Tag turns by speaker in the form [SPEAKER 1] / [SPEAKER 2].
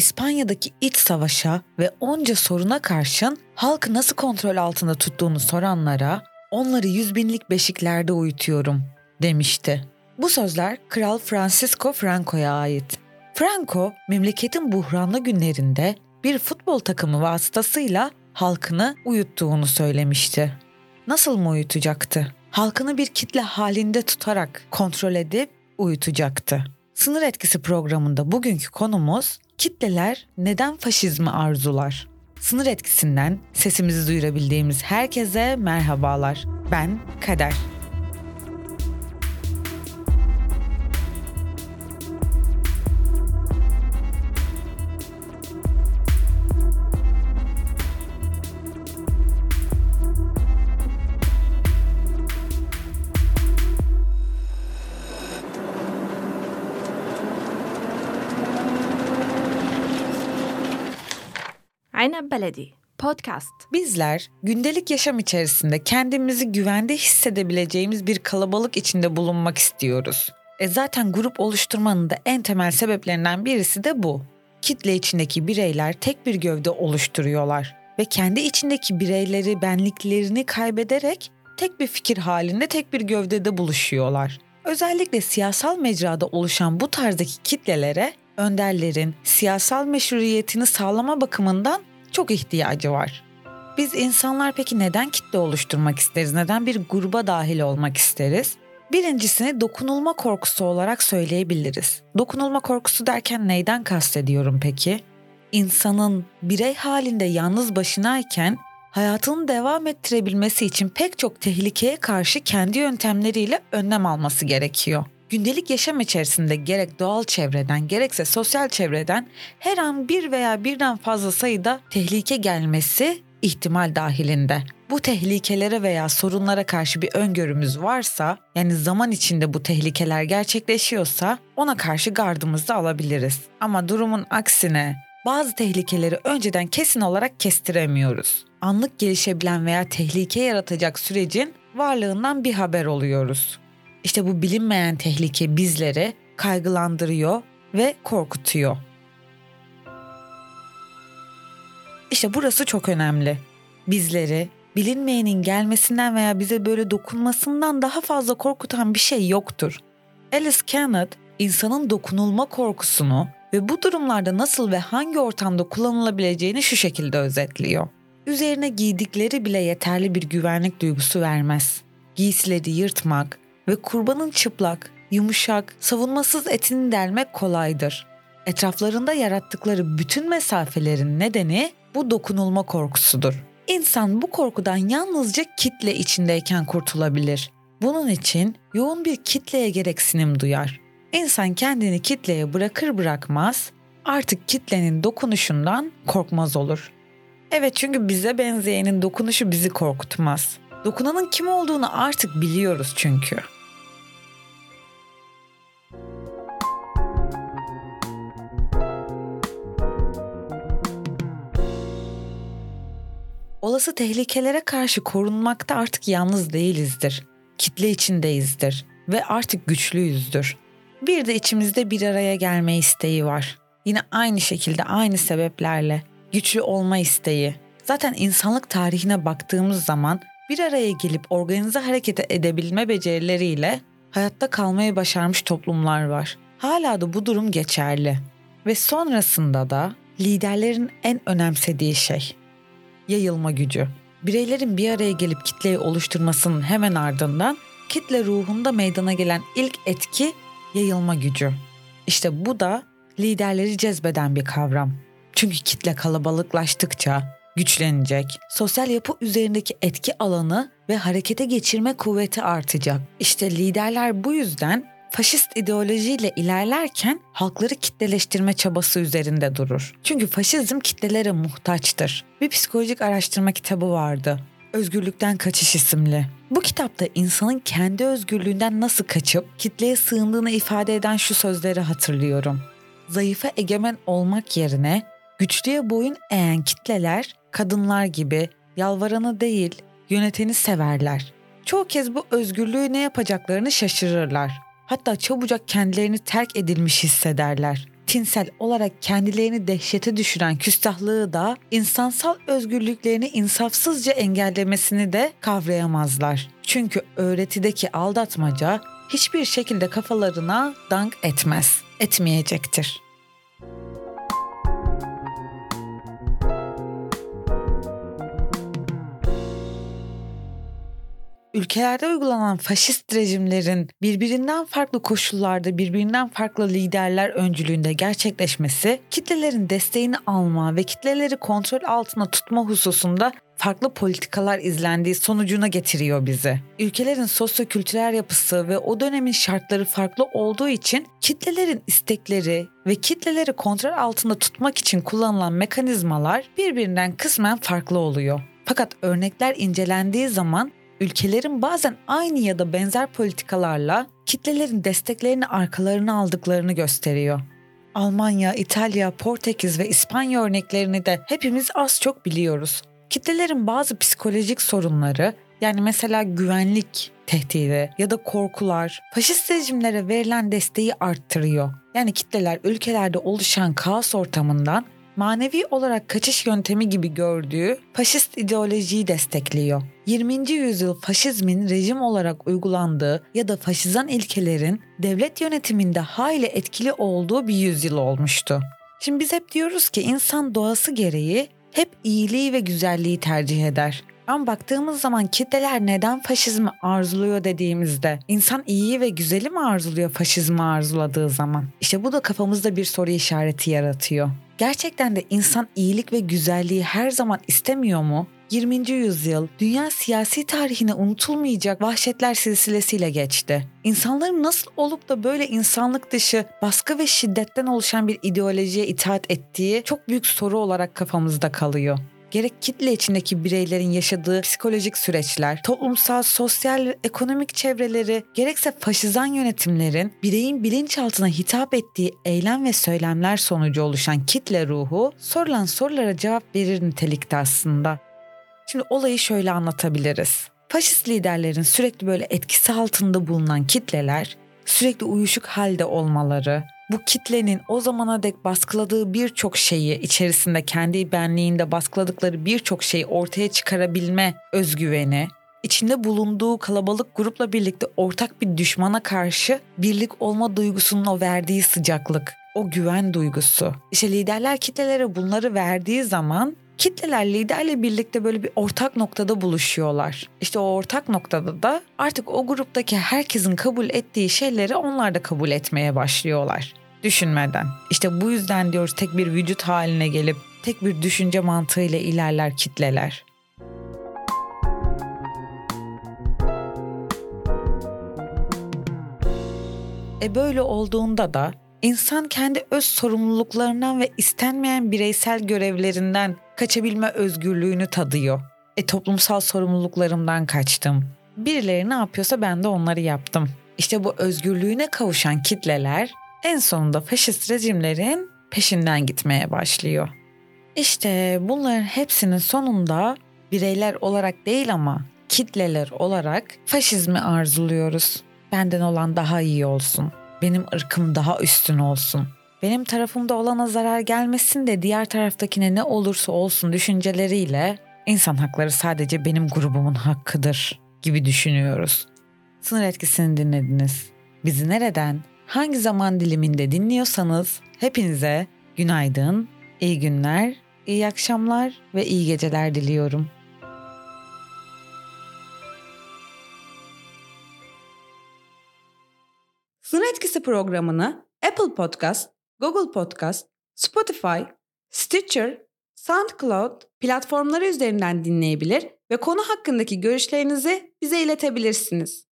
[SPEAKER 1] İspanya'daki iç savaşa ve onca soruna karşın halkı nasıl kontrol altında tuttuğunu soranlara onları yüz binlik beşiklerde uyutuyorum demişti. Bu sözler Kral Francisco Franco'ya ait. Franco, memleketin buhranlı günlerinde bir futbol takımı vasıtasıyla halkını uyuttuğunu söylemişti. Nasıl mı uyutacaktı? Halkını bir kitle halinde tutarak kontrol edip uyutacaktı. Sınır etkisi programında bugünkü konumuz kitleler neden faşizmi arzular? Sınır etkisinden sesimizi duyurabildiğimiz herkese merhabalar. Ben Kader.
[SPEAKER 2] Aynen Beledi Podcast.
[SPEAKER 1] Bizler gündelik yaşam içerisinde kendimizi güvende hissedebileceğimiz bir kalabalık içinde bulunmak istiyoruz. E zaten grup oluşturmanın da en temel sebeplerinden birisi de bu. Kitle içindeki bireyler tek bir gövde oluşturuyorlar ve kendi içindeki bireyleri, benliklerini kaybederek tek bir fikir halinde tek bir gövdede buluşuyorlar. Özellikle siyasal mecrada oluşan bu tarzdaki kitlelere önderlerin siyasal meşruiyetini sağlama bakımından çok ihtiyacı var. Biz insanlar peki neden kitle oluşturmak isteriz? Neden bir gruba dahil olmak isteriz? Birincisini dokunulma korkusu olarak söyleyebiliriz. Dokunulma korkusu derken neyden kastediyorum peki? İnsanın birey halinde yalnız başınayken hayatını devam ettirebilmesi için pek çok tehlikeye karşı kendi yöntemleriyle önlem alması gerekiyor. Gündelik yaşam içerisinde gerek doğal çevreden gerekse sosyal çevreden her an bir veya birden fazla sayıda tehlike gelmesi ihtimal dahilinde. Bu tehlikelere veya sorunlara karşı bir öngörümüz varsa, yani zaman içinde bu tehlikeler gerçekleşiyorsa ona karşı gardımızı alabiliriz. Ama durumun aksine bazı tehlikeleri önceden kesin olarak kestiremiyoruz. Anlık gelişebilen veya tehlike yaratacak sürecin varlığından bir haber oluyoruz. İşte bu bilinmeyen tehlike bizleri kaygılandırıyor ve korkutuyor. İşte burası çok önemli. Bizleri bilinmeyenin gelmesinden veya bize böyle dokunmasından daha fazla korkutan bir şey yoktur. Alice Kenneth insanın dokunulma korkusunu ve bu durumlarda nasıl ve hangi ortamda kullanılabileceğini şu şekilde özetliyor. Üzerine giydikleri bile yeterli bir güvenlik duygusu vermez. Giysileri yırtmak, ve kurbanın çıplak, yumuşak, savunmasız etini delmek kolaydır. Etraflarında yarattıkları bütün mesafelerin nedeni bu dokunulma korkusudur. İnsan bu korkudan yalnızca kitle içindeyken kurtulabilir. Bunun için yoğun bir kitleye gereksinim duyar. İnsan kendini kitleye bırakır bırakmaz artık kitlenin dokunuşundan korkmaz olur. Evet çünkü bize benzeyenin dokunuşu bizi korkutmaz. Dokunanın kim olduğunu artık biliyoruz çünkü. Olası tehlikelere karşı korunmakta artık yalnız değilizdir. Kitle içindeyizdir ve artık güçlüyüzdür. Bir de içimizde bir araya gelme isteği var. Yine aynı şekilde aynı sebeplerle güçlü olma isteği. Zaten insanlık tarihine baktığımız zaman bir araya gelip organize hareket edebilme becerileriyle hayatta kalmayı başarmış toplumlar var. Hala da bu durum geçerli. Ve sonrasında da liderlerin en önemsediği şey yayılma gücü. Bireylerin bir araya gelip kitleyi oluşturmasının hemen ardından kitle ruhunda meydana gelen ilk etki yayılma gücü. İşte bu da liderleri cezbeden bir kavram. Çünkü kitle kalabalıklaştıkça güçlenecek, sosyal yapı üzerindeki etki alanı ve harekete geçirme kuvveti artacak. İşte liderler bu yüzden faşist ideolojiyle ilerlerken halkları kitleleştirme çabası üzerinde durur. Çünkü faşizm kitlelere muhtaçtır. Bir psikolojik araştırma kitabı vardı. Özgürlükten Kaçış isimli. Bu kitapta insanın kendi özgürlüğünden nasıl kaçıp kitleye sığındığını ifade eden şu sözleri hatırlıyorum. Zayıfa egemen olmak yerine güçlüye boyun eğen kitleler kadınlar gibi yalvaranı değil yöneteni severler. Çoğu kez bu özgürlüğü ne yapacaklarını şaşırırlar. Hatta çabucak kendilerini terk edilmiş hissederler. tinsel olarak kendilerini dehşete düşüren küstahlığı da insansal özgürlüklerini insafsızca engellemesini de kavrayamazlar. Çünkü öğretideki aldatmaca hiçbir şekilde kafalarına dank etmez, etmeyecektir. Ülkelerde uygulanan faşist rejimlerin birbirinden farklı koşullarda birbirinden farklı liderler öncülüğünde gerçekleşmesi kitlelerin desteğini alma ve kitleleri kontrol altında tutma hususunda farklı politikalar izlendiği sonucuna getiriyor bizi. Ülkelerin sosyokültürel yapısı ve o dönemin şartları farklı olduğu için kitlelerin istekleri ve kitleleri kontrol altında tutmak için kullanılan mekanizmalar birbirinden kısmen farklı oluyor. Fakat örnekler incelendiği zaman ülkelerin bazen aynı ya da benzer politikalarla kitlelerin desteklerini arkalarına aldıklarını gösteriyor. Almanya, İtalya, Portekiz ve İspanya örneklerini de hepimiz az çok biliyoruz. Kitlelerin bazı psikolojik sorunları yani mesela güvenlik tehdidi ya da korkular faşist rejimlere verilen desteği arttırıyor. Yani kitleler ülkelerde oluşan kaos ortamından manevi olarak kaçış yöntemi gibi gördüğü faşist ideolojiyi destekliyor. 20. yüzyıl faşizmin rejim olarak uygulandığı ya da faşizan ilkelerin devlet yönetiminde hayli etkili olduğu bir yüzyıl olmuştu. Şimdi biz hep diyoruz ki insan doğası gereği hep iyiliği ve güzelliği tercih eder. Ama baktığımız zaman kitleler neden faşizmi arzuluyor dediğimizde insan iyiyi ve güzeli mi arzuluyor faşizmi arzuladığı zaman? İşte bu da kafamızda bir soru işareti yaratıyor. Gerçekten de insan iyilik ve güzelliği her zaman istemiyor mu? 20. yüzyıl dünya siyasi tarihine unutulmayacak vahşetler silsilesiyle geçti. İnsanların nasıl olup da böyle insanlık dışı baskı ve şiddetten oluşan bir ideolojiye itaat ettiği çok büyük soru olarak kafamızda kalıyor gerek kitle içindeki bireylerin yaşadığı psikolojik süreçler, toplumsal, sosyal, ekonomik çevreleri, gerekse faşizan yönetimlerin bireyin bilinçaltına hitap ettiği eylem ve söylemler sonucu oluşan kitle ruhu sorulan sorulara cevap verir nitelikte aslında. Şimdi olayı şöyle anlatabiliriz. Faşist liderlerin sürekli böyle etkisi altında bulunan kitleler sürekli uyuşuk halde olmaları, bu kitlenin o zamana dek baskıladığı birçok şeyi içerisinde kendi benliğinde baskıladıkları birçok şeyi ortaya çıkarabilme özgüveni, içinde bulunduğu kalabalık grupla birlikte ortak bir düşmana karşı birlik olma duygusunun o verdiği sıcaklık, o güven duygusu. İşte liderler kitlelere bunları verdiği zaman kitleler liderle birlikte böyle bir ortak noktada buluşuyorlar. İşte o ortak noktada da artık o gruptaki herkesin kabul ettiği şeyleri onlar da kabul etmeye başlıyorlar. Düşünmeden. İşte bu yüzden diyoruz tek bir vücut haline gelip tek bir düşünce mantığıyla ilerler kitleler. E böyle olduğunda da insan kendi öz sorumluluklarından ve istenmeyen bireysel görevlerinden kaçabilme özgürlüğünü tadıyor. E toplumsal sorumluluklarımdan kaçtım. Birileri ne yapıyorsa ben de onları yaptım. İşte bu özgürlüğüne kavuşan kitleler en sonunda faşist rejimlerin peşinden gitmeye başlıyor. İşte bunların hepsinin sonunda bireyler olarak değil ama kitleler olarak faşizmi arzuluyoruz. Benden olan daha iyi olsun. Benim ırkım daha üstün olsun. Benim tarafımda olana zarar gelmesin de diğer taraftakine ne olursa olsun düşünceleriyle insan hakları sadece benim grubumun hakkıdır gibi düşünüyoruz. Sınır etkisini dinlediniz. Bizi nereden, hangi zaman diliminde dinliyorsanız hepinize günaydın, iyi günler, iyi akşamlar ve iyi geceler diliyorum.
[SPEAKER 3] Sınır Etkisi programını Apple Podcast, Google Podcast, Spotify, Stitcher, SoundCloud platformları üzerinden dinleyebilir ve konu hakkındaki görüşlerinizi bize iletebilirsiniz.